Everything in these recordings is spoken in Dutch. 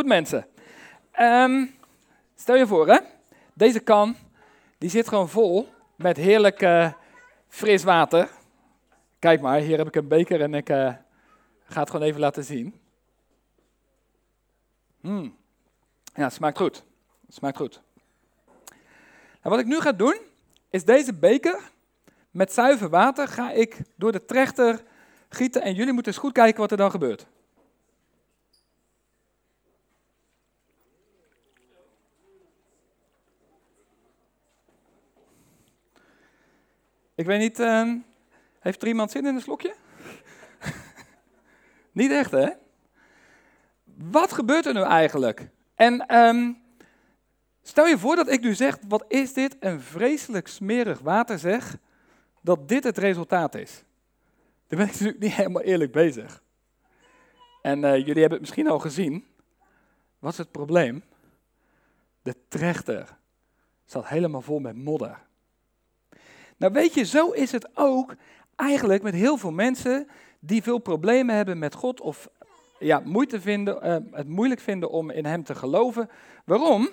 Goed mensen. Ehm, stel je voor hè, deze kan, die zit gewoon vol met heerlijk eh, fris water. Kijk maar, hier heb ik een beker en ik eh, ga het gewoon even laten zien. Mm. Ja, het smaakt goed. Smaakt goed. En wat ik nu ga doen, is deze beker met zuiver water ga ik door de trechter gieten en jullie moeten eens goed kijken wat er dan gebeurt. Ik weet niet, uh, heeft iemand zin in een slokje? niet echt, hè? Wat gebeurt er nu eigenlijk? En um, stel je voor dat ik nu zeg, wat is dit een vreselijk smerig water zeg, dat dit het resultaat is. Dan ben ik natuurlijk niet helemaal eerlijk bezig. En uh, jullie hebben het misschien al gezien. Wat is het probleem? De trechter zat helemaal vol met modder. Nou weet je, zo is het ook eigenlijk met heel veel mensen die veel problemen hebben met God of ja, moeite vinden, uh, het moeilijk vinden om in Hem te geloven. Waarom?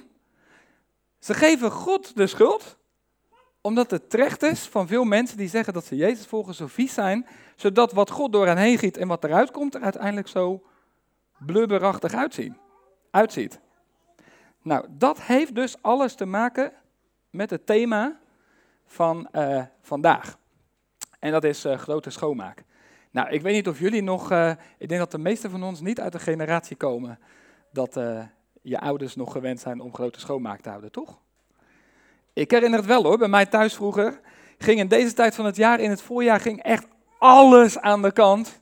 Ze geven God de schuld, omdat het terecht is van veel mensen die zeggen dat ze Jezus volgen zo vies zijn, zodat wat God door hen heen giet en wat eruit komt er uiteindelijk zo blubberachtig uitziet. Nou, dat heeft dus alles te maken met het thema van uh, vandaag. En dat is uh, grote schoonmaak. Nou, ik weet niet of jullie nog, uh, ik denk dat de meesten van ons niet uit de generatie komen dat je ouders nog gewend zijn om grote schoonmaak te houden, toch? Ik herinner het wel hoor, bij mij thuis vroeger ging in deze tijd van het jaar, in het voorjaar, ging echt alles aan de kant.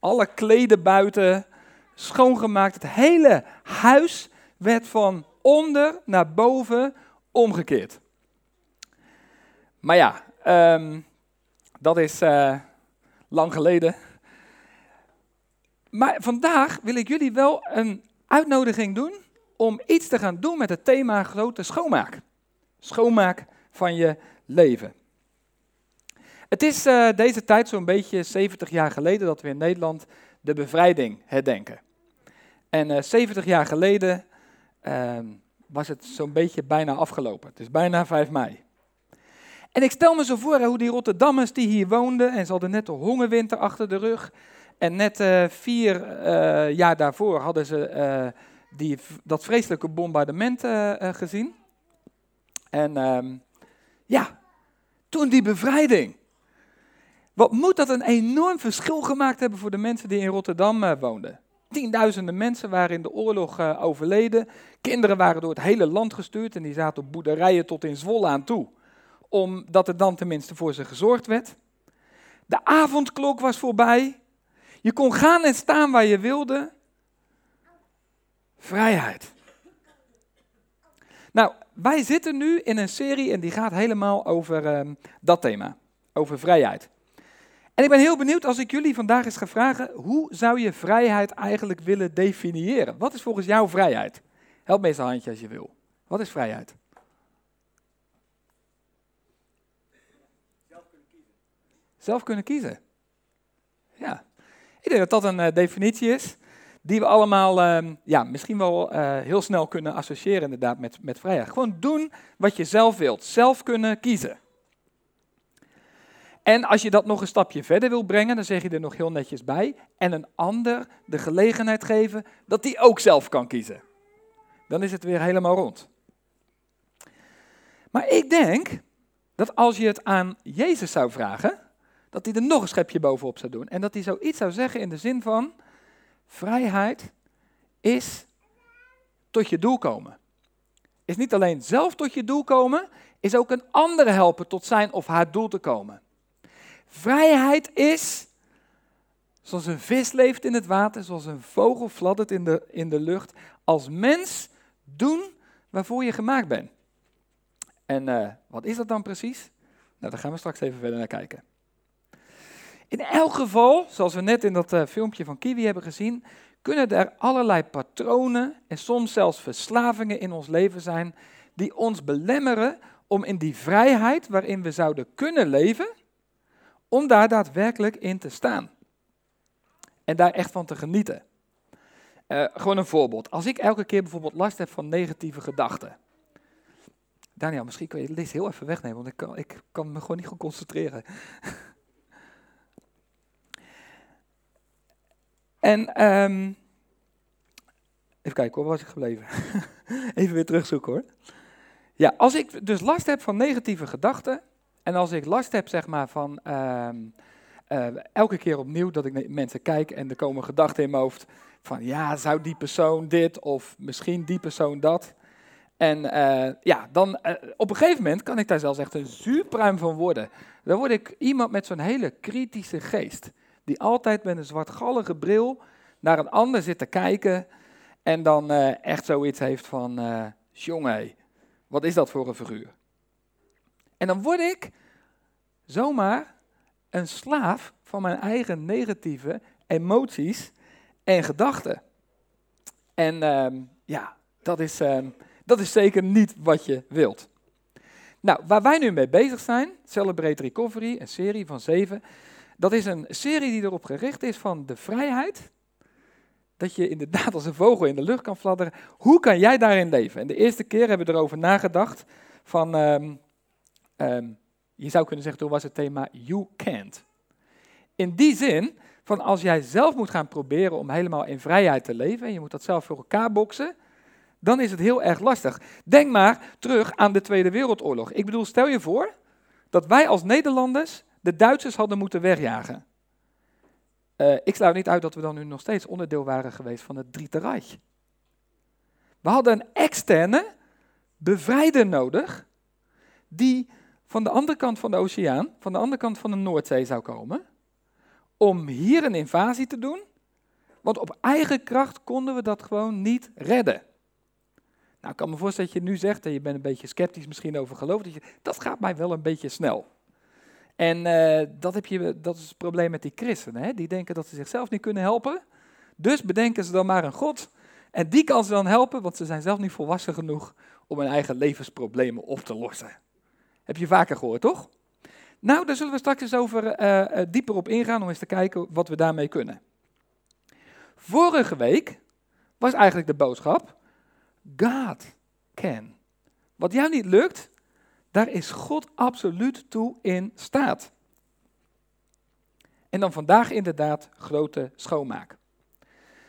Alle kleden buiten, schoongemaakt. Het hele huis werd van onder naar boven omgekeerd. Maar ja, um, dat is uh, lang geleden. Maar vandaag wil ik jullie wel een uitnodiging doen om iets te gaan doen met het thema grote schoonmaak. Schoonmaak van je leven. Het is uh, deze tijd zo'n beetje 70 jaar geleden dat we in Nederland de bevrijding herdenken. En uh, eh, 70 jaar geleden uh, was het zo'n beetje bijna afgelopen. Het is bijna 5 mei. En ik stel me zo voor hoe die Rotterdammers die hier woonden, en ze hadden net de hongerwinter achter de rug. En net uh, vier uh, jaar daarvoor hadden ze uh, die, dat vreselijke bombardement gezien. En ehm, ja, toen die bevrijding. Wat moet dat een enorm verschil gemaakt hebben voor de mensen die in Rotterdam woonden. Tienduizenden mensen waren in de oorlog overleden. Kinderen waren door het hele land gestuurd en die zaten op boerderijen tot in Zwolle aan toe omdat er dan tenminste voor ze gezorgd werd. De avondklok was voorbij. Je kon gaan en staan waar je wilde. Vrijheid. Nou, wij zitten nu in een serie en die gaat helemaal over uh, dat thema, over vrijheid. En ik ben heel benieuwd als ik jullie vandaag eens ga vragen, hoe zou je vrijheid eigenlijk willen definiëren? Wat is volgens jou vrijheid? Help me eens een handje als je wil. Wat is vrijheid? Zelf kunnen kiezen. Ja. Ik denk dat dat een uh, definitie is die we allemaal uh, ja, misschien wel uh, heel snel kunnen associëren inderdaad met, met vrijheid. Gewoon doen wat je zelf wilt. Zelf kunnen kiezen. En als je dat nog een stapje verder wil brengen, dan zeg je er nog heel netjes bij. En een ander de gelegenheid geven dat die ook zelf kan kiezen. Dan is het weer helemaal rond. Maar ik denk dat als je het aan Jezus zou vragen, dat hij er nog een schepje bovenop zou doen. En dat hij zoiets zou zeggen in de zin van, vrijheid is tot je doel komen. Is niet alleen zelf tot je doel komen, is ook een andere helpen tot zijn of haar doel te komen. Vrijheid is, zoals een vis leeft in het water, zoals een vogel fladdert in de, in de lucht, als mens doen waarvoor je gemaakt bent. En uh, wat is dat dan precies? Nou, daar gaan we straks even verder naar kijken. In elk geval, zoals we net in dat uh, filmpje van Kiwi hebben gezien, kunnen er allerlei patronen en soms zelfs verslavingen in ons leven zijn die ons belemmeren om in die vrijheid waarin we zouden kunnen leven, om daar daadwerkelijk in te staan. En daar echt van te genieten. Uh, gewoon een voorbeeld. Als ik elke keer bijvoorbeeld last heb van negatieve gedachten. Daniel, misschien kun je de list heel even wegnemen, want ik kan, ik kan me gewoon niet goed concentreren. en um, even kijken hoor, waar was ik gebleven? even weer terugzoeken hoor. Ja, als ik dus last heb van negatieve gedachten en als ik last heb zeg maar van um, uh, elke keer opnieuw dat ik naar mensen kijk en er komen gedachten in mijn hoofd van ja, zou die persoon dit of misschien die persoon dat. En uh, ja, dan uh, op een gegeven moment kan ik daar zelfs echt een zuurpruim van worden. Dan word ik iemand met zo'n hele kritische geest. Die altijd met een zwartgallige bril naar een ander zit te kijken. En dan uh, echt zoiets heeft van, jongen, wat is dat voor een figuur? En dan word ik zomaar een slaaf van mijn eigen negatieve emoties en gedachten. En ehm, ja, dat is, ehm, dat is zeker niet wat je wilt. Nou, waar wij nu mee bezig zijn, Celebrate Recovery, een serie van zeven, dat is een serie die erop gericht is van de vrijheid. Dat je inderdaad als een vogel in de lucht kan fladderen. Hoe kan jij daarin leven? En de eerste keer hebben we erover nagedacht van, um, je zou kunnen zeggen, toen was het thema You Can't. In die zin van als jij zelf moet gaan proberen om helemaal in vrijheid te leven, en je moet dat zelf voor elkaar boksen, dan is het heel erg lastig. Denk maar terug aan de Tweede Wereldoorlog. Ik bedoel, stel je voor dat wij als Nederlanders de Duitsers hadden moeten wegjagen. Uh, ik sluit niet uit dat we dan nu nog steeds onderdeel waren geweest van het Dritte Reich. We hadden een externe bevrijder nodig, die van de andere kant van de oceaan, van de andere kant van de Noordzee zou komen, om hier een invasie te doen, want op eigen kracht konden we dat gewoon niet redden. Nou, ik kan me voorstellen dat je nu zegt, en je bent een beetje sceptisch misschien over geloof, dat, je, dat gaat mij wel een beetje snel. En uh, dat, heb je, dat is het probleem met die christenen. Hè? Die denken dat ze zichzelf niet kunnen helpen. Dus bedenken ze dan maar een God. En die kan ze dan helpen, want ze zijn zelf niet volwassen genoeg om hun eigen levensproblemen op te lossen. Heb je vaker gehoord, toch? Nou, daar zullen we straks eens over uh, dieper op ingaan om eens te kijken wat we daarmee kunnen. Vorige week was eigenlijk de boodschap: God can. Wat jou niet lukt, daar is God absoluut toe in staat. En dan vandaag inderdaad grote schoonmaak.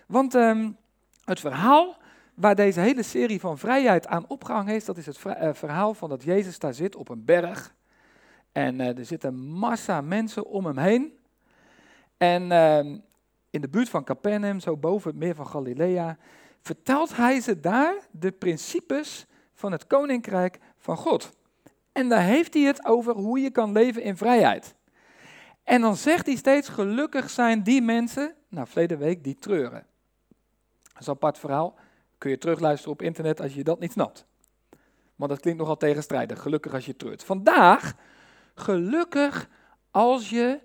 Want um, het verhaal waar deze hele serie van vrijheid aan opgehangen is, dat is het eh, verhaal van dat Jezus daar zit op een berg. En uh, er zitten massa mensen om hem heen. En uh, in de buurt van Capernaum, zo boven het meer van Galilea, vertelt hij ze daar de principes van het koninkrijk van God. En daar heeft hij het over hoe je kan leven in vrijheid. En dan zegt hij steeds, gelukkig zijn die mensen, nou verleden week, die treuren. Dat is een apart verhaal, kun je terugluisteren op internet als je dat niet snapt. Want dat klinkt nogal tegenstrijdig, gelukkig als je treurt. Vandaag, gelukkig als je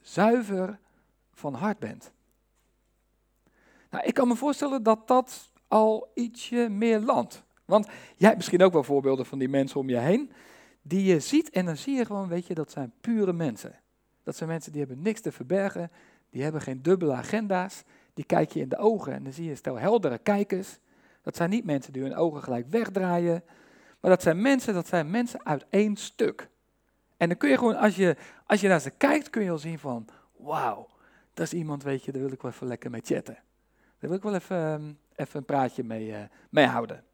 zuiver van hart bent. Nou, ik kan me voorstellen dat dat al ietsje meer landt. Want jij hebt misschien ook wel voorbeelden van die mensen om je heen, die je ziet en dan zie je gewoon, weet je, dat zijn pure mensen. Dat zijn mensen die hebben niks te verbergen, die hebben geen dubbele agenda's, die kijk je in de ogen en dan zie je stel heldere kijkers. Dat zijn niet mensen die hun ogen gelijk wegdraaien, maar dat zijn mensen, dat zijn mensen uit één stuk. En dan kun je gewoon, als je, als je naar ze kijkt, kun je al zien van, wauw, dat is iemand, weet je, daar wil ik wel even lekker mee chatten. Daar wil ik wel even, ehm, even een praatje mee, uh, mee houden.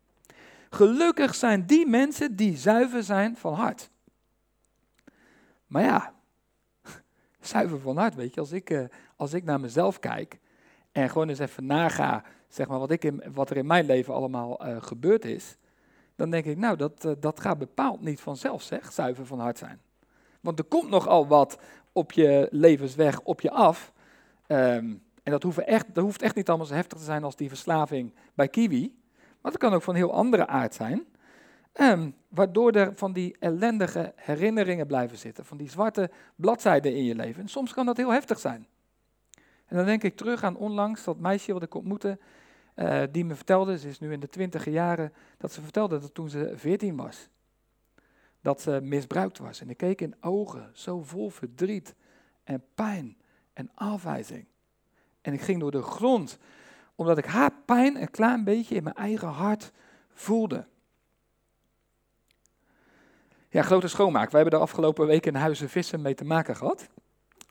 Gelukkig zijn die mensen die zuiver zijn van hart. Maar ja, zuiver van hart, weet je, als ik, uh, als ik naar mezelf kijk en gewoon eens even naga, zeg maar, wat, ik in, wat er in mijn leven allemaal uh, gebeurd is, dan denk ik, nou, dat, dat gaat bepaald niet vanzelf, zeg, zuiver van hart zijn. Want er komt nogal wat op je levensweg op je af. Um, en dat hoeft, echt, dat hoeft echt niet allemaal zo heftig te zijn als die verslaving bij Kiwi. Maar het kan ook van heel andere aard zijn. Um, waardoor er van die ellendige herinneringen blijven zitten. Van die zwarte bladzijden in je leven. En soms kan dat heel heftig zijn. En dan denk ik terug aan onlangs dat meisje wat ik ontmoette. Uh, die me vertelde, ze is nu in de twintige jaren, dat ze vertelde dat toen ze veertien was. Dat ze misbruikt was. En ik keek in ogen, zo vol verdriet en pijn en afwijzing. En ik ging door de grond omdat ik haar pijn een klein beetje in mijn eigen hart voelde. Ja, grote schoonmaak. We hebben de afgelopen week in Huizen Vissen mee te maken gehad.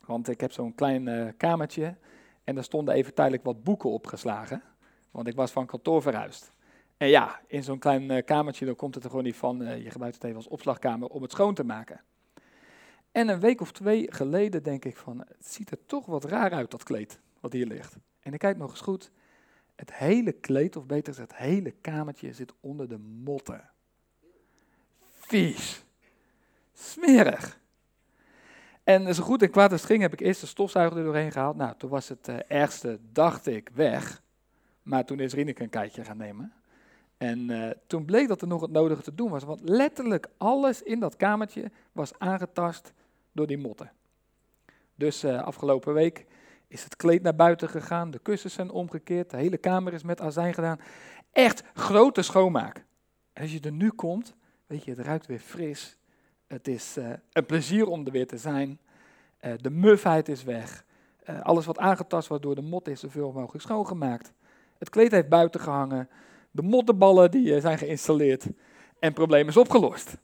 Want ik heb zo'n klein uh, kamertje en daar stonden even tijdelijk wat boeken opgeslagen. Want ik was van kantoor verhuisd. En ja, in zo'n klein uh, kamertje dan komt het er gewoon niet van, uh, je gebruikt het even als opslagkamer om het schoon te maken. En een week of twee geleden denk ik van, het ziet er toch wat raar uit, dat kleed wat hier ligt. En ik kijk nog eens goed, het hele kleed, of beter gezegd, het hele kamertje zit onder de motten. Vies. Smerig. En zo goed en kwaad als het ging, heb ik eerst de stofzuiger er doorheen gehaald. Nou, toen was het uh, ergste, dacht ik, weg. Maar toen is Rieneke een kijkje gaan nemen. En uh, toen bleek dat er nog het nodige te doen was. Want letterlijk alles in dat kamertje was aangetast door die motten. Dus uh, afgelopen week is het kleed naar buiten gegaan, de kussens zijn omgekeerd, de hele kamer is met azijn gedaan. Echt grote schoonmaak. Als je er nu komt, weet je, het ruikt weer fris. Het is uh, een plezier om er weer te zijn. Uh, de mufheid is weg. Uh, alles wat aangetast wordt door de mot is zoveel mogelijk schoongemaakt. Het kleed heeft buiten gehangen. De mottenballen die zijn geïnstalleerd. En probleem is opgelost.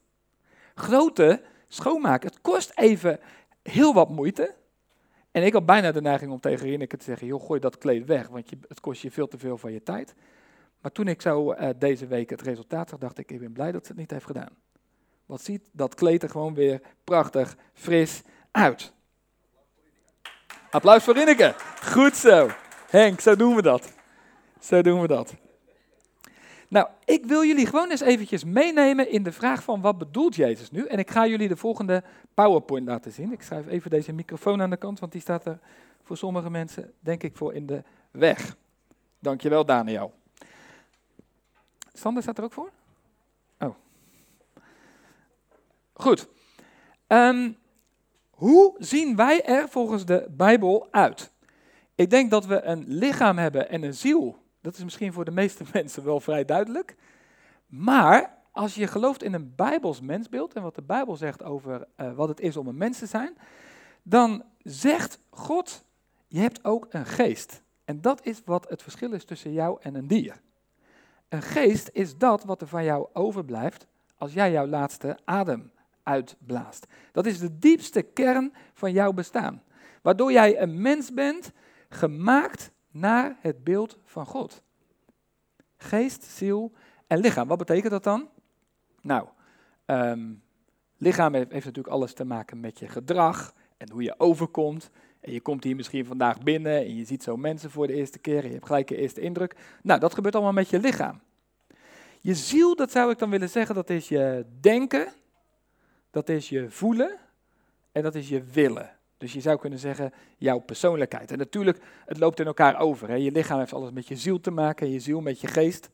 Grote schoonmaak. Het kost even heel wat moeite. En ik had bijna de neiging om tegen Rinneke te zeggen, joh, gooi dat kleed weg, want je, het kost je veel te veel van je tijd. Maar toen ik zo uh, deze week het resultaat zag, dacht ik, ik ben blij dat ze het niet heeft gedaan. Wat ziet dat kleed er gewoon weer prachtig, fris uit. Applaus voor Rinneke. Goed zo. Henk, zo doen we dat. Zo doen we dat. Nou, ik wil jullie gewoon eens eventjes meenemen in de vraag van wat bedoelt Jezus nu? En ik ga jullie de volgende PowerPoint laten zien. Ik schrijf even deze microfoon aan de kant, want die staat er voor sommige mensen, denk ik, voor in de weg. Dankjewel, Daniel. Sander staat er ook voor? Oh. Goed. Um, hoe zien wij er volgens de Bijbel uit? Ik denk dat we een lichaam hebben en een ziel dat is misschien voor de meeste mensen wel vrij duidelijk. Maar als je gelooft in een Bijbels mensbeeld en wat de Bijbel zegt over uh, wat het is om een mens te zijn, dan zegt God, je hebt ook een geest. En dat is wat het verschil is tussen jou en een dier. Een geest is dat wat er van jou overblijft als jij jouw laatste adem uitblaast. Dat is de diepste kern van jouw bestaan. Waardoor jij een mens bent, gemaakt naar het beeld van God. Geest, ziel en lichaam. Wat betekent dat dan? Nou, um, lichaam heeft, heeft, natuurlijk alles te maken met je gedrag en hoe je overkomt. En je komt hier misschien vandaag binnen en je ziet zo mensen voor de eerste keer en je hebt gelijk een eerste indruk. Nou, dat gebeurt allemaal met je lichaam. Je ziel, dat zou ik dan willen zeggen, dat is je denken, dat is je voelen en dat is je willen. Dus je zou kunnen zeggen, jouw persoonlijkheid. En natuurlijk, het loopt in elkaar over. Hè. Je lichaam heeft alles met je ziel te maken, en je ziel met je geest.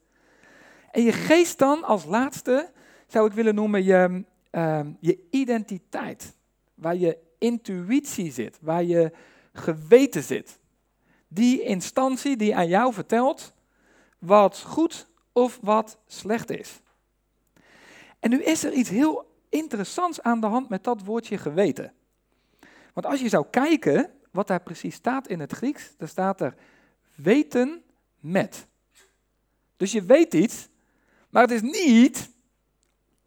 En je geest dan als laatste, zou ik willen noemen, je, uh, je identiteit. Waar je intuïtie zit, waar je geweten zit. Die instantie die aan jou vertelt wat goed of wat slecht is. En nu is er iets heel interessants aan de hand met dat woordje geweten. Want als je zou kijken wat daar precies staat in het Grieks, dan staat er weten met. Dus je weet iets, maar het is niet,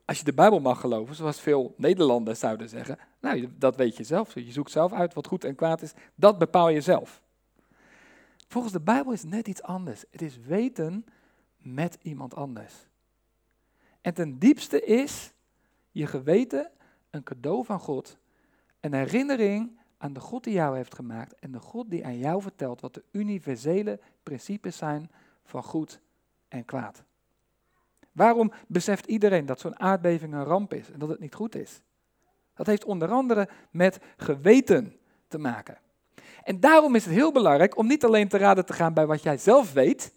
als je de Bijbel mag geloven, zoals veel Nederlanders zouden zeggen, nou, dat weet je zelf. Je zoekt zelf uit wat goed en kwaad is, dat bepaal je zelf. Volgens de Bijbel is net iets anders. Het is weten met iemand anders. En ten diepste is je geweten een cadeau van God een herinnering aan de God die jou heeft gemaakt en de God die aan jou vertelt wat de universele principes zijn van goed en kwaad. Waarom beseft iedereen dat zo'n aardbeving een ramp is en dat het niet goed is? Dat heeft onder andere met geweten te maken. En daarom is het heel belangrijk om niet alleen te raden te gaan bij wat jij zelf weet,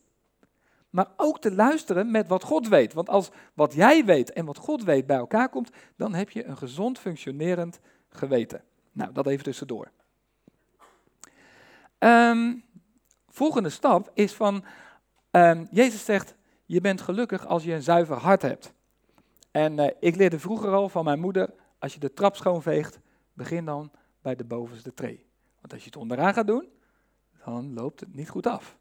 maar ook te luisteren met wat God weet. Want als wat jij weet en wat God weet bij elkaar komt, dan heb je een gezond functionerend geweten. Nou, dat even tussendoor. Um, volgende stap is van, um, Jezus zegt, je bent gelukkig als je een zuiver hart hebt. En uh, ik leerde vroeger al van mijn moeder, als je de trap schoonveegt, begin dan bij de bovenste tree. Want als je het onderaan gaat doen, dan loopt het niet goed af.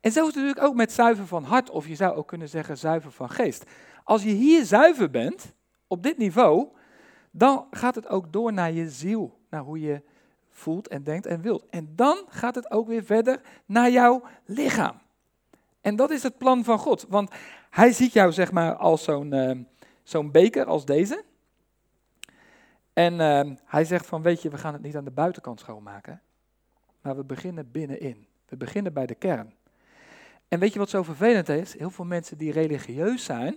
En zo is het natuurlijk ook met zuiver van hart, of je zou ook kunnen zeggen zuiver van geest. Als je hier zuiver bent, op dit niveau, dan gaat het ook door naar je ziel, naar hoe je voelt en denkt en wilt. En dan gaat het ook weer verder naar jouw lichaam. En dat is het plan van God, want hij ziet jou zeg maar als zo'n uh, zo'n beker als deze. En uh, hij zegt van, weet je, we gaan het niet aan de buitenkant schoonmaken, maar we beginnen binnenin. We beginnen bij de kern. En weet je wat zo vervelend is? Heel veel mensen die religieus zijn,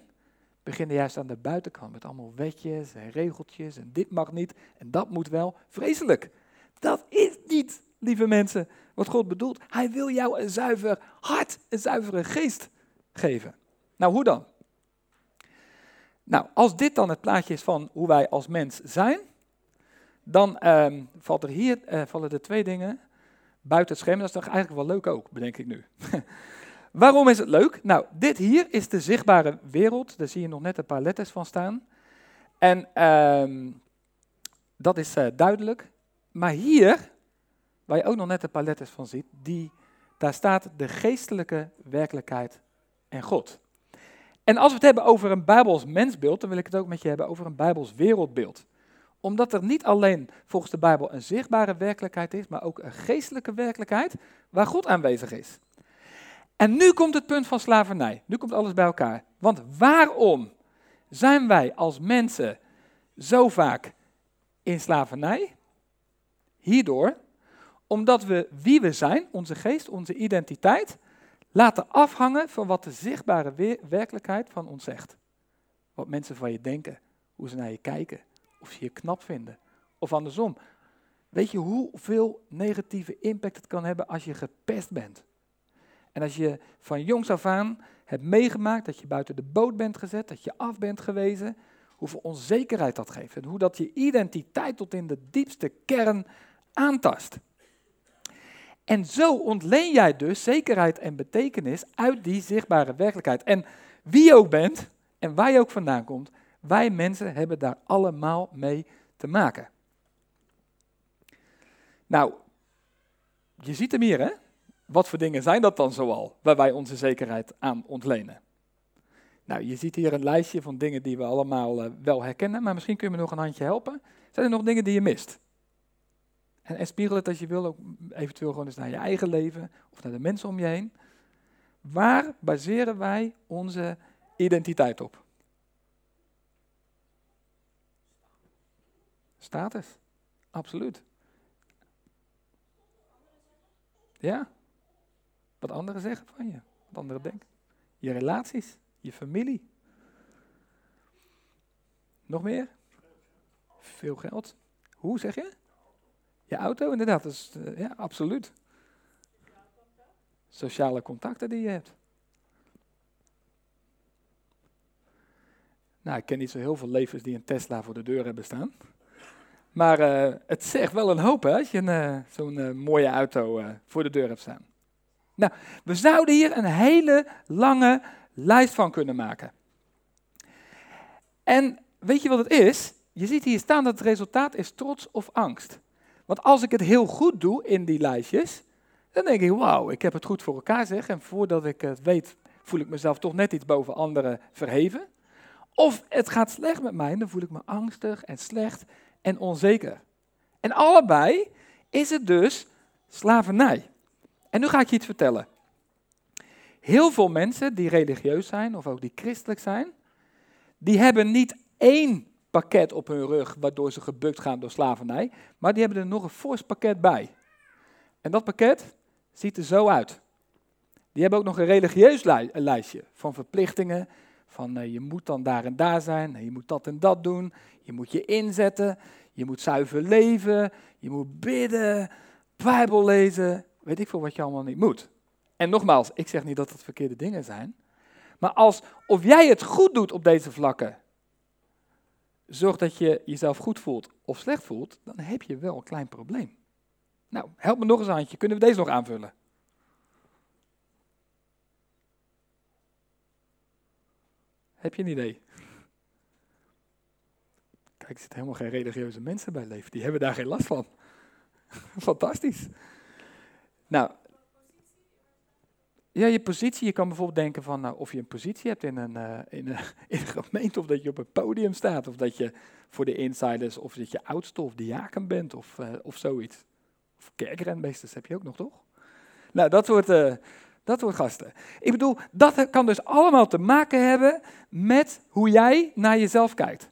beginnen juist aan de buitenkant met allemaal wetjes en regeltjes en dit mag niet en dat moet wel. Vreselijk. Dat is niet, lieve mensen, wat God bedoelt. Hij wil jou een zuiver hart, een zuivere geest geven. Nou, hoe dan? Nou, als dit dan het plaatje is van hoe wij als mens zijn, dan um, valt er hier, uh, vallen er twee dingen buiten het scherm. Dat is toch eigenlijk wel leuk ook, bedenk ik nu. Waarom is het leuk? Nou, dit hier is de zichtbare wereld. Daar zie je nog net een paar letters van staan. En um, dat is uh, duidelijk. Maar hier, waar je ook nog net een paar letters van ziet, die, daar staat de geestelijke werkelijkheid en God. En als we het hebben over een Bijbels mensbeeld, dan wil ik het ook met je hebben over een Bijbels wereldbeeld. Omdat er niet alleen volgens de Bijbel een zichtbare werkelijkheid is, maar ook een geestelijke werkelijkheid waar God aanwezig is. En nu komt het punt van slavernij. Nu komt alles bij elkaar. Want waarom zijn wij als mensen zo vaak in slavernij? Hierdoor, omdat we wie we zijn, onze geest, onze identiteit, laten afhangen van wat de zichtbare werkelijkheid van ons zegt. Wat mensen van je denken, hoe ze naar je kijken, of ze je knap vinden, of andersom. Weet je hoeveel negatieve impact het kan hebben als je gepest bent? En als je van jongs af aan hebt meegemaakt dat je buiten de boot bent gezet, dat je af bent gewezen, hoeveel onzekerheid dat geeft. En hoe dat je identiteit tot in de diepste kern aantast. En zo ontleen jij dus zekerheid en betekenis uit die zichtbare werkelijkheid. En wie je ook bent en waar je ook vandaan komt, wij mensen hebben daar allemaal mee te maken. Nou, je ziet hem hier, hè? Wat voor dingen zijn dat dan zoal, waar wij onze zekerheid aan ontlenen? Nou, je ziet hier een lijstje van dingen die we allemaal uh, wel herkennen, maar misschien kun je me nog een handje helpen. Zijn er nog dingen die je mist? En, en spiegel het als je wil ook eventueel gewoon eens naar je eigen leven of naar de mensen om je heen. Waar baseren wij onze identiteit op? Status, absoluut. Ja, wat anderen zeggen van je, wat anderen denken. Je relaties, je familie. Nog meer? Veel geld. Hoe zeg je? Je auto, inderdaad. Dus, ja, absoluut. Sociale contacten die je hebt. Nou, ik ken niet zo heel veel levens die een Tesla voor de deur hebben staan. Maar uh, het zegt wel een hoop hè, als je uh, zo'n mooie auto voor de deur hebt staan. Nou, we zouden hier een hele lange lijst van kunnen maken. En weet je wat het is? Je ziet hier staan dat het resultaat is trots of angst. Want als ik het heel goed doe in die lijstjes, dan denk ik, wauw, ik heb het goed voor elkaar zeg. En voordat ik het weet, voel ik mezelf toch net iets boven anderen verheven. Of het gaat slecht met mij, dan voel ik me angstig en slecht en onzeker. En allebei is het dus slavernij. En nu ga ik je iets vertellen. Heel veel mensen die religieus zijn, of ook die christelijk zijn, die hebben niet één pakket op hun rug waardoor ze gebukt gaan door slavernij, maar die hebben er nog een fors pakket bij. En dat pakket ziet er zo uit. Die hebben ook nog een religieus lijstje van verplichtingen, van uh, je moet dan daar en daar zijn, je moet dat en dat doen, je moet je inzetten, je moet zuiver leven, je moet bidden, Bijbel lezen, weet ik veel wat je allemaal niet moet. En nogmaals, ik zeg niet dat dat verkeerde dingen zijn, maar als of jij het goed doet op deze vlakken, zorg dat je jezelf goed voelt of slecht voelt, dan heb je wel een klein probleem. Nou, help me nog eens een handje. Kunnen we deze nog aanvullen? Heb je een idee? Kijk, er zitten helemaal geen religieuze mensen bij leven. Die hebben daar geen last van. Fantastisch. Nou, Ja, je positie. Je kan bijvoorbeeld denken van nou, of je een positie hebt in een, uh, in, een, in een gemeente, of dat je op een podium staat, of dat je voor de insiders, of dat je oudste of diaken bent, of, uh, of zoiets. Of kerkrenmeesters heb je ook nog, toch? Nou, dat soort, uh, dat soort gasten. Ik bedoel, dat kan dus allemaal te maken hebben met hoe jij naar jezelf kijkt.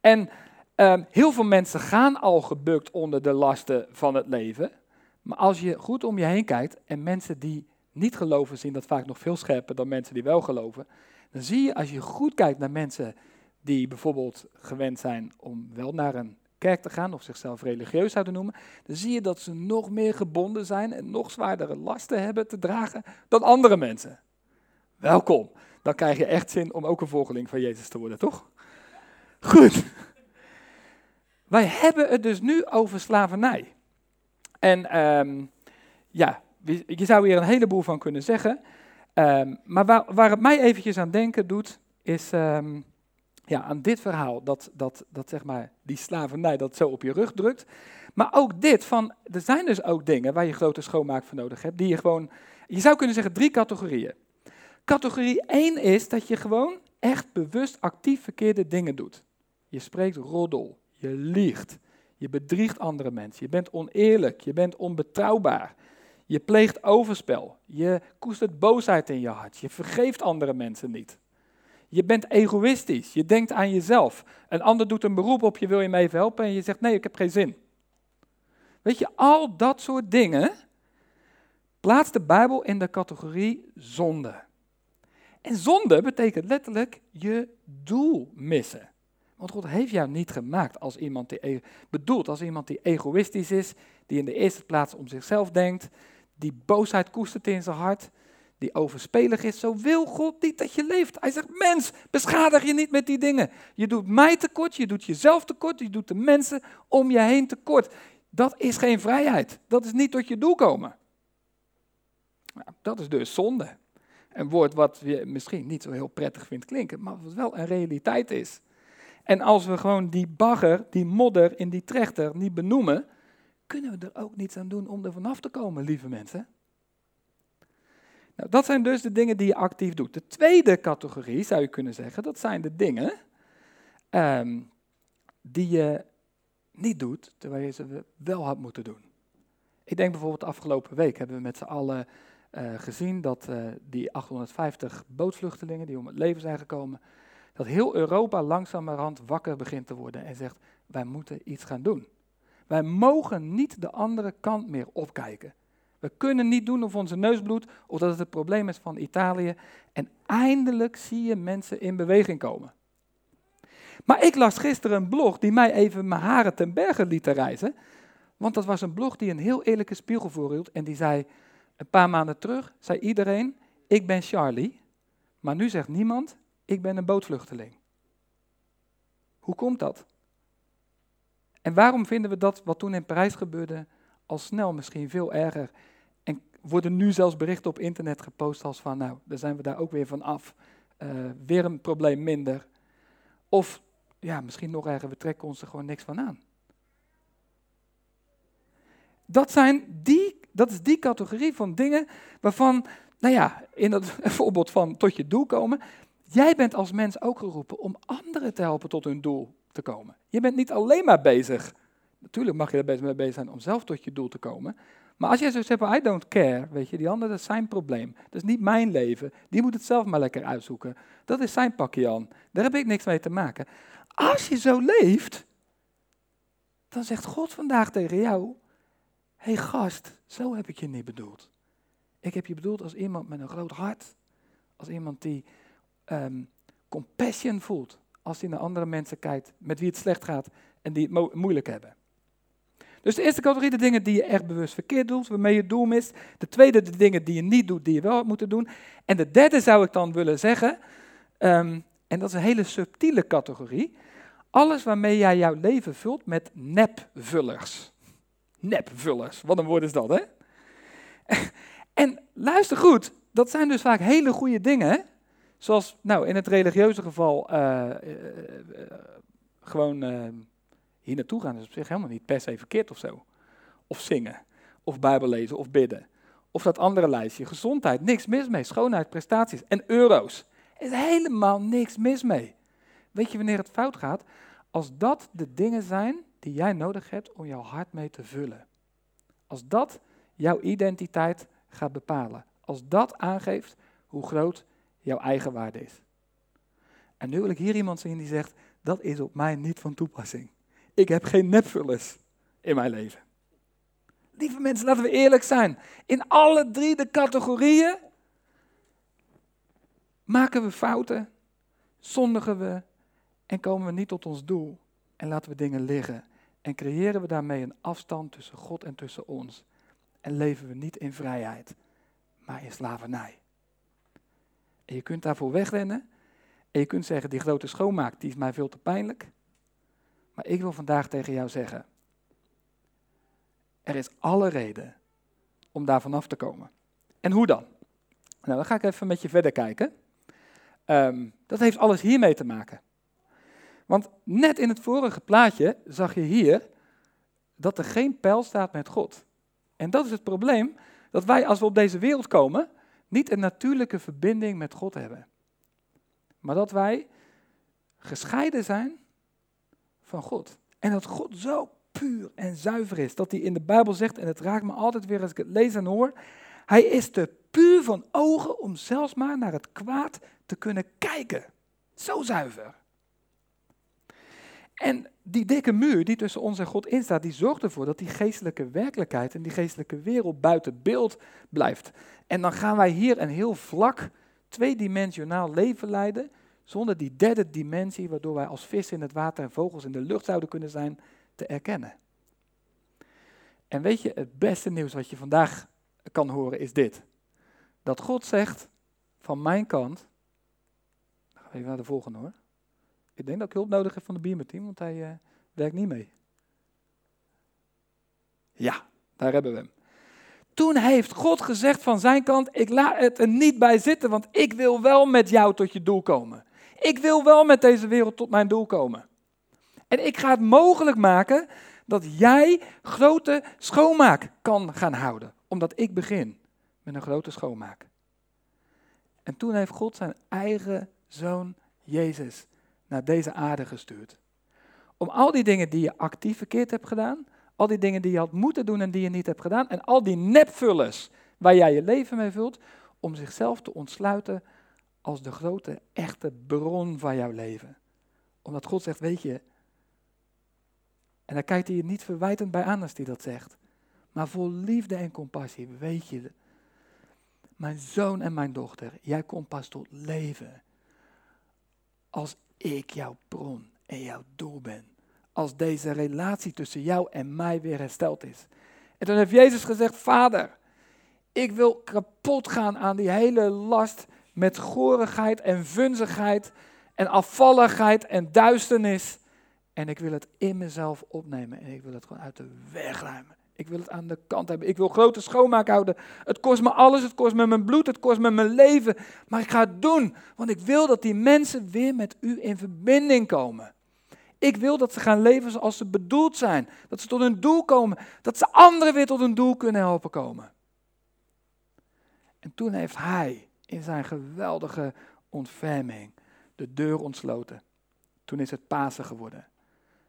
En uh, heel veel mensen gaan al gebukt onder de lasten van het leven. Maar als je goed om je heen kijkt en mensen die niet geloven zien dat vaak nog veel scherper dan mensen die wel geloven, dan zie je als je goed kijkt naar mensen die bijvoorbeeld gewend zijn om wel naar een kerk te gaan of zichzelf religieus zouden noemen, dan zie je dat ze nog meer gebonden zijn en nog zwaardere lasten hebben te dragen dan andere mensen. Welkom. Dan krijg je echt zin om ook een volgeling van Jezus te worden, toch? Goed. Wij hebben het dus nu over slavernij. En um, ja, je zou hier een heleboel van kunnen zeggen. Um, maar waar, waar, het mij eventjes aan denken doet, is um, ja, aan dit verhaal. Dat, dat, dat zeg maar die slavernij dat zo op je rug drukt. Maar ook dit, van, er zijn dus ook dingen waar je grote schoonmaak voor nodig hebt. Die je gewoon, je zou kunnen zeggen drie categorieën. Categorie 1 is dat je gewoon echt bewust actief verkeerde dingen doet. Je spreekt roddel, je liegt, je bedriegt andere mensen, je bent oneerlijk, je bent onbetrouwbaar. Je pleegt overspel. Je koestert boosheid in je hart. Je vergeeft andere mensen niet. Je bent egoïstisch. Je denkt aan jezelf. Een ander doet een beroep op je, wil je me even helpen? En je zegt nee, ik heb geen zin. Weet je, al dat soort dingen plaatst de Bijbel in de categorie zonde. En zonde betekent letterlijk je doel missen. Want God heeft jou niet gemaakt als iemand die e- bedoeld als iemand die egoïstisch is, die in de eerste plaats om zichzelf denkt, die boosheid koestert in zijn hart, die overspelig is. Zo wil God niet dat je leeft. Hij zegt, mens, beschadig je niet met die dingen. Je doet mij tekort, je doet jezelf tekort, je doet de mensen om je heen tekort. Dat is geen vrijheid. Dat is niet tot je doel komen. Nou, dat is dus zonde. Een woord wat je misschien niet zo heel prettig vindt klinken, maar wat wel een realiteit is. En als we gewoon die bagger, die modder in die trechter niet benoemen, kunnen we er ook niets aan doen om er vanaf te komen, lieve mensen. Nou, dat zijn dus de dingen die je actief doet. De tweede categorie, zou je kunnen zeggen, dat zijn de dingen um, die je niet doet, terwijl je ze wel had moeten doen. Ik denk bijvoorbeeld de afgelopen week hebben we met z'n allen uh, gezien dat uh, die 850 bootvluchtelingen die om het leven zijn gekomen, dat heel Europa langzamerhand wakker begint te worden en zegt, wij moeten iets gaan doen. Wij mogen niet de andere kant meer opkijken. We kunnen niet doen of onze neus bloedt of dat het het probleem is van Italië. En eindelijk zie je mensen in beweging komen. Maar ik las gisteren een blog die mij even mijn haren ten berge liet reizen. Want dat was een blog die een heel eerlijke spiegel voorhield. En die zei, een paar maanden terug, zei iedereen, ik ben Charlie. Maar nu zegt niemand, ik ben een bootvluchteling. Hoe komt dat? En waarom vinden we dat wat toen in Parijs gebeurde al snel misschien veel erger? En worden nu zelfs berichten op internet gepost als van, nou, daar zijn we daar ook weer van af. Uh, weer een probleem minder. Of, ja, misschien nog erger, we trekken ons er gewoon niks van aan. Dat, zijn die, dat is die categorie van dingen waarvan, nou ja, in dat voorbeeld van tot je doel komen, jij bent als mens ook geroepen om anderen te helpen tot hun doel te komen. Je bent niet alleen maar bezig. Natuurlijk mag je er mee bezig zijn om zelf tot je doel te komen. Maar als jij zo zegt, I don't care, weet je, die ander, dat is zijn probleem. Dat is niet mijn leven. Die moet het zelf maar lekker uitzoeken. Dat is zijn pakje aan. Daar heb ik niks mee te maken. Als je zo leeft, dan zegt God vandaag tegen jou, hé hey gast, zo heb ik je niet bedoeld. Ik heb je bedoeld als iemand met een groot hart. Als iemand die um, compassion voelt als hij naar andere mensen kijkt met wie het slecht gaat en die het moeilijk hebben. Dus de eerste categorie, de dingen die je echt bewust verkeerd doet, waarmee je doel mist. De tweede, de dingen die je niet doet, die je wel had moeten doen. En de derde zou ik dan willen zeggen, um, en dat is een hele subtiele categorie, alles waarmee jij jouw leven vult met nepvullers. Nepvullers, wat een woord is dat, hè? En luister goed, dat zijn dus vaak hele goede dingen, Zoals nou, in het religieuze geval uh, uh, gewoon hier naartoe gaan is op zich helemaal niet per se verkeerd of zo. Of zingen, of bijbel lezen, of bidden. Of dat andere lijstje, gezondheid, niks mis mee. Schoonheid, prestaties en euro's. Er is helemaal niks mis mee. Weet je wanneer het fout gaat? Als dat de dingen zijn die jij nodig hebt om jouw hart mee te vullen. Als dat jouw identiteit gaat bepalen. Als dat aangeeft hoe groot jouw eigen waarde is. En nu wil ik hier iemand zien die zegt, dat is op mij niet van toepassing. Ik heb geen nepvullers in mijn leven. Lieve mensen, laten we eerlijk zijn. In alle drie de categorieën maken we fouten, zondigen we en komen we niet tot ons doel. En laten we dingen liggen. En creëren we daarmee een afstand tussen God en tussen ons. En leven we niet in vrijheid, maar in slavernij. En je kunt daarvoor wegrennen. En je kunt zeggen, die grote schoonmaak, die is mij veel te pijnlijk. Maar ik wil vandaag tegen jou zeggen, er is alle reden om daar vanaf te komen. En hoe dan? Nou, dan ga ik even met je verder kijken. Um, dat heeft alles hiermee te maken. Want net in het vorige plaatje zag je hier dat er geen pijl staat met God. En dat is het probleem, dat wij als we op deze wereld komen, niet een natuurlijke verbinding met God hebben. Maar dat wij gescheiden zijn van God. En dat God zo puur en zuiver is, dat hij in de Bijbel zegt, en het raakt me altijd weer als ik het lees en hoor, hij is te puur van ogen om zelfs maar naar het kwaad te kunnen kijken. Zo zuiver. En die dikke muur die tussen ons en God instaat, die zorgt ervoor dat die geestelijke werkelijkheid en die geestelijke wereld buiten beeld blijft. En dan gaan wij hier een heel vlak, tweedimensionaal leven leiden, zonder die derde dimensie, waardoor wij als vis in het water en vogels in de lucht zouden kunnen zijn, te erkennen. En weet je, het beste nieuws wat je vandaag kan horen is dit. Dat God zegt, van mijn kant, even naar de volgende hoor. Ik denk dat ik hulp nodig heb van de Biermeteam, want hij uh, werkt niet mee. Ja, daar hebben we hem. Toen heeft God gezegd van zijn kant, ik laat het er niet bij zitten, want ik wil wel met jou tot je doel komen. Ik wil wel met deze wereld tot mijn doel komen. En ik ga het mogelijk maken dat jij grote schoonmaak kan gaan houden. Omdat ik begin met een grote schoonmaak. En toen heeft God zijn eigen zoon Jezus naar deze aarde gestuurd. Om al die dingen die je actief verkeerd hebt gedaan, al die dingen die je had moeten doen en die je niet hebt gedaan, en al die nepvullers waar jij je leven mee vult, om zichzelf te ontsluiten als de grote, echte bron van jouw leven. Omdat God zegt, weet je, en daar kijkt hij je niet verwijtend bij aan als hij dat zegt, maar vol liefde en compassie, weet je, mijn zoon en mijn dochter, jij komt pas tot leven als ik jouw bron en jouw doel ben. Als deze relatie tussen jou en mij weer hersteld is. En toen heeft Jezus gezegd, Vader, ik wil kapot gaan aan die hele last met gorigheid en vunzigheid en afvalligheid en duisternis. En ik wil het in mezelf opnemen en ik wil het gewoon uit de weg ruimen. Ik wil het aan de kant hebben. Ik wil grote schoonmaak houden. Het kost me alles. Het kost me mijn bloed. Het kost me mijn leven. Maar ik ga het doen. Want ik wil dat die mensen weer met u in verbinding komen. Ik wil dat ze gaan leven zoals ze bedoeld zijn. Dat ze tot hun doel komen. Dat ze anderen weer tot hun doel kunnen helpen komen. En toen heeft hij in zijn geweldige ontferming de deur ontsloten. Toen is het Pasen geworden.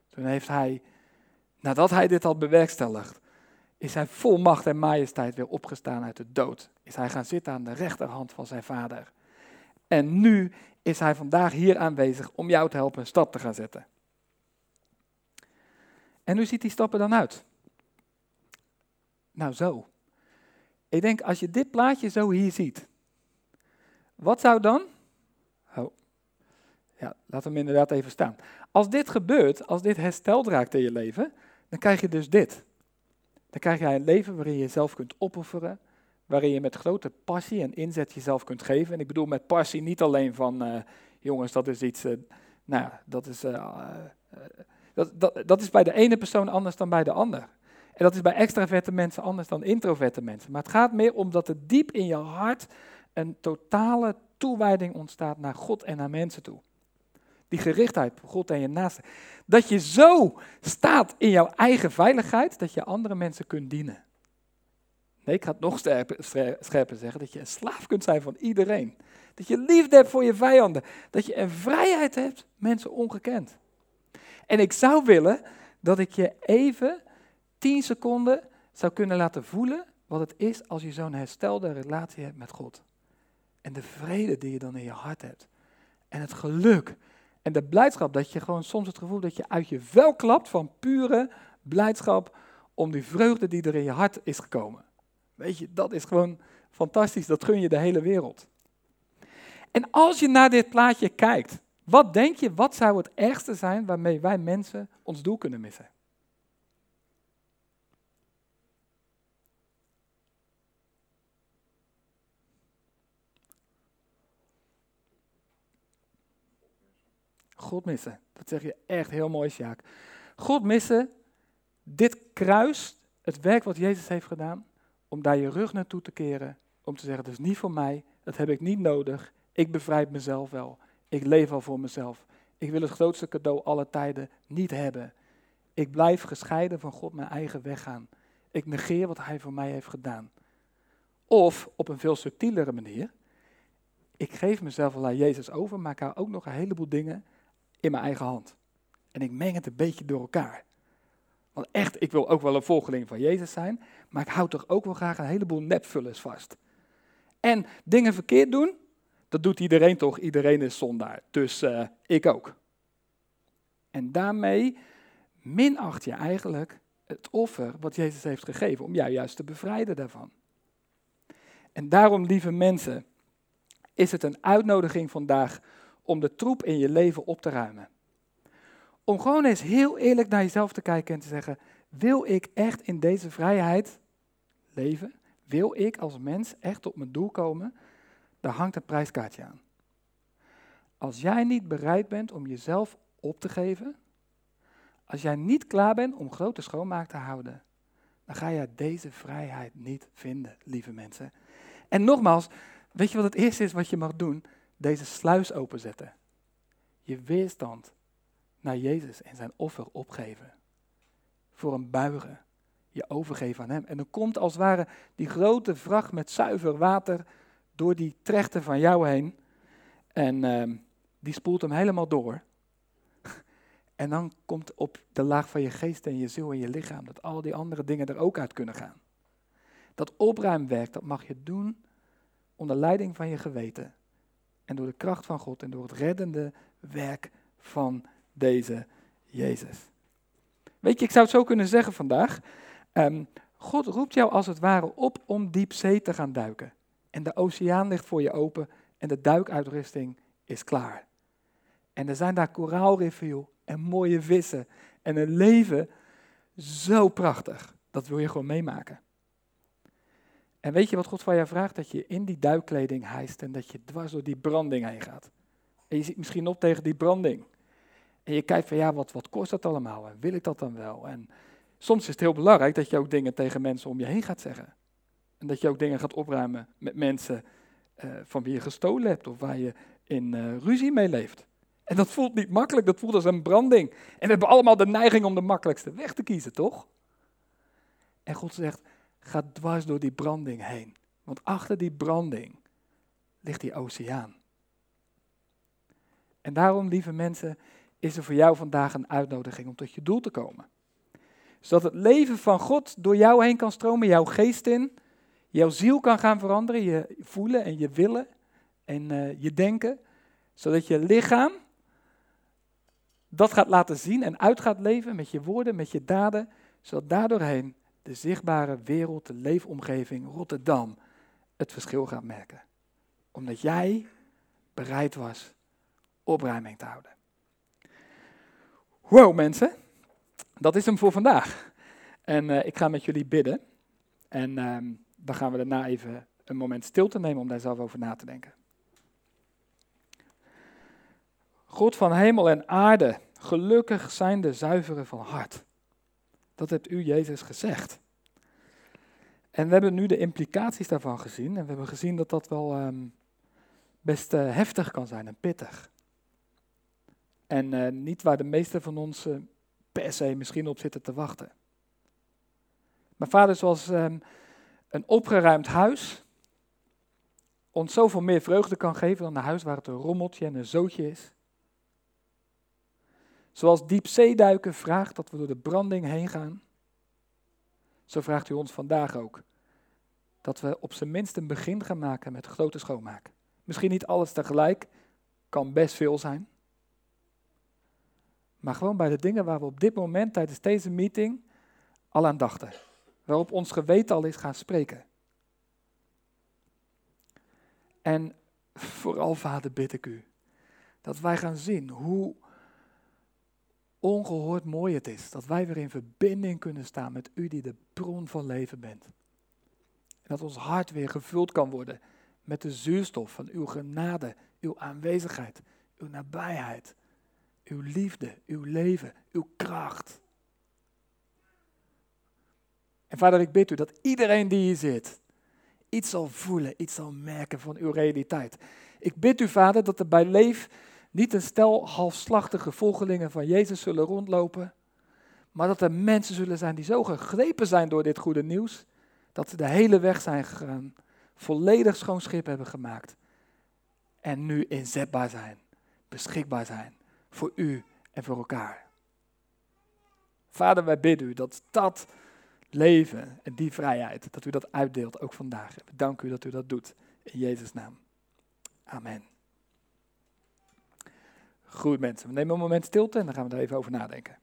Toen heeft hij, nadat hij dit had bewerkstelligd, is hij vol macht en majesteit weer opgestaan uit de dood. Is hij gaan zitten aan de rechterhand van zijn vader. En nu is hij vandaag hier aanwezig om jou te helpen een stap te gaan zetten. En hoe ziet die stappen dan uit? Nou zo. Ik denk als je dit plaatje zo hier ziet. Wat zou dan? Oh. Ja, laat hem inderdaad even staan. Als dit gebeurt, als dit hersteld raakt in je leven, dan krijg je dus dit. Dan krijg jij een leven waarin je jezelf kunt opofferen, waarin je met grote passie en inzet jezelf kunt geven. En ik bedoel met passie niet alleen van, uh, jongens, dat is iets, uh, nou dat is, uh, dat, dat, dat is bij de ene persoon anders dan bij de ander. En dat is bij extraverte mensen anders dan introverte mensen. Maar het gaat meer om dat er diep in je hart een totale toewijding ontstaat naar God en naar mensen toe. Die gerichtheid God en je naaste. Dat je zo staat in jouw eigen veiligheid dat je andere mensen kunt dienen. Nee, ik ga het nog scherper zeggen, dat je een slaaf kunt zijn van iedereen. Dat je liefde hebt voor je vijanden. Dat je een vrijheid hebt, mensen ongekend. En ik zou willen dat ik je even tien seconden zou kunnen laten voelen wat het is als je zo'n herstelde relatie hebt met God. En de vrede die je dan in je hart hebt. En het geluk. En de blijdschap dat je gewoon soms het gevoel dat je uit je vel klapt van pure blijdschap om die vreugde die er in je hart is gekomen. Weet je, dat is gewoon fantastisch. Dat gun je de hele wereld. En als je naar dit plaatje kijkt, wat denk je, wat zou het ergste zijn waarmee wij mensen ons doel kunnen missen? God missen. Dat zeg je echt heel mooi, Sjaak. God missen, dit kruis, het werk wat Jezus heeft gedaan, om daar je rug naartoe te keren, om te zeggen, dat is niet voor mij, dat heb ik niet nodig, ik bevrijd mezelf wel, ik leef al voor mezelf. Ik wil het grootste cadeau aller tijden niet hebben. Ik blijf gescheiden van God mijn eigen weg gaan. Ik negeer wat Hij voor mij heeft gedaan. Of op een veel subtielere manier, ik geef mezelf al aan Jezus over, maar ik hou ook nog een heleboel dingen in mijn eigen hand. En ik meng het een beetje door elkaar. Want echt, ik wil ook wel een volgeling van Jezus zijn, maar ik hou toch ook wel graag een heleboel nepvullers vast. En dingen verkeerd doen, dat doet iedereen toch, iedereen is zondaar. Dus uh, ik ook. En daarmee minacht je eigenlijk het offer wat Jezus heeft gegeven om jou juist te bevrijden daarvan. En daarom, lieve mensen, is het een uitnodiging vandaag om de troep in je leven op te ruimen. Om gewoon eens heel eerlijk naar jezelf te kijken en te zeggen: wil ik echt in deze vrijheid leven? Wil ik als mens echt op mijn doel komen? Daar hangt een prijskaartje aan. Als jij niet bereid bent om jezelf op te geven, als jij niet klaar bent om grote schoonmaak te houden, dan ga je deze vrijheid niet vinden, lieve mensen. En nogmaals, weet je wat het eerste is wat je mag doen? Deze sluis openzetten. Je weerstand naar Jezus en zijn offer opgeven. Voor een buigen. Je overgeven aan Hem. En dan komt als het ware die grote vracht met zuiver water door die trechter van jou heen. En uh, die spoelt hem helemaal door. En dan komt op de laag van je geest en je ziel en je lichaam dat al die andere dingen er ook uit kunnen gaan. Dat opruimwerk, dat mag je doen onder leiding van je geweten. En door de kracht van God en door het reddende werk van deze Jezus. Weet je, ik zou het zo kunnen zeggen vandaag. Um, God roept jou als het ware op om diep zee te gaan duiken. En de oceaan ligt voor je open en de duikuitrusting is klaar. En er zijn daar koraalriffen en mooie vissen en een leven zo prachtig. Dat wil je gewoon meemaken. En weet je wat God van jou vraagt? Dat je in die duikkleding hijst en dat je dwars door die branding heen gaat. En je ziet misschien op tegen die branding. En je kijkt van ja, wat, wat kost dat allemaal? En wil ik dat dan wel? En soms is het heel belangrijk dat je ook dingen tegen mensen om je heen gaat zeggen. En dat je ook dingen gaat opruimen met mensen uh, van wie je gestolen hebt of waar je in uh, ruzie mee leeft. En dat voelt niet makkelijk, dat voelt als een branding. En we hebben allemaal de neiging om de makkelijkste weg te kiezen, toch? En God zegt, ga dwars door die branding heen. Want achter die branding ligt die oceaan. En daarom, lieve mensen, is er voor jou vandaag een uitnodiging om tot je doel te komen. Zodat het leven van God door jou heen kan stromen, jouw geest in, jouw ziel kan gaan veranderen, je voelen en je willen en uh, je denken, zodat je lichaam dat gaat laten zien en uit gaat leven met je woorden, met je daden, zodat daardoorheen de zichtbare wereld, de leefomgeving, Rotterdam, het verschil gaat merken. Omdat jij bereid was opruiming te houden. Wow mensen, dat is hem voor vandaag. En uh, ik ga met jullie bidden. En uh, dan gaan we daarna even een moment stil te nemen om daar zelf over na te denken. God van hemel en aarde, gelukkig zijn de zuiveren van hart. Dat hebt u, Jezus, gezegd. En we hebben nu de implicaties daarvan gezien. En we hebben gezien dat dat wel um, best uh, heftig kan zijn en pittig. En uh, niet waar de meesten van ons uh, per se misschien op zitten te wachten. Maar vader, zoals um, een opgeruimd huis ons zoveel meer vreugde kan geven dan een huis waar het een rommeltje en een zootje is. Zoals diepzeeduiken vraagt dat we door de branding heen gaan, zo vraagt u ons vandaag ook dat we op zijn minst een begin gaan maken met grote schoonmaak. Misschien niet alles tegelijk, kan best veel zijn. Maar gewoon bij de dingen waar we op dit moment tijdens deze meeting al aan dachten. Waarop ons geweten al is gaan spreken. En vooral, Vader, bid ik u dat wij gaan zien hoe ongehoord mooi het is dat wij weer in verbinding kunnen staan met u die de bron van leven bent. En dat ons hart weer gevuld kan worden met de zuurstof van uw genade, uw aanwezigheid, uw nabijheid, uw liefde, uw leven, uw kracht. En vader, ik bid u dat iedereen die hier zit, iets zal voelen, iets zal merken van uw realiteit. Ik bid u, vader, dat er bij Leef niet een stel halfslachtige volgelingen van Jezus zullen rondlopen, maar dat er mensen zullen zijn die zo gegrepen zijn door dit goede nieuws, dat ze de hele weg zijn gegaan, volledig schoon schip hebben gemaakt en nu inzetbaar zijn, beschikbaar zijn voor u en voor elkaar. Vader, wij bidden u dat dat leven en die vrijheid, dat u dat uitdeelt ook vandaag. We danken u dat u dat doet. In Jezus' naam. Amen. Goed mensen, we nemen een moment stilte en dan gaan we er even over nadenken.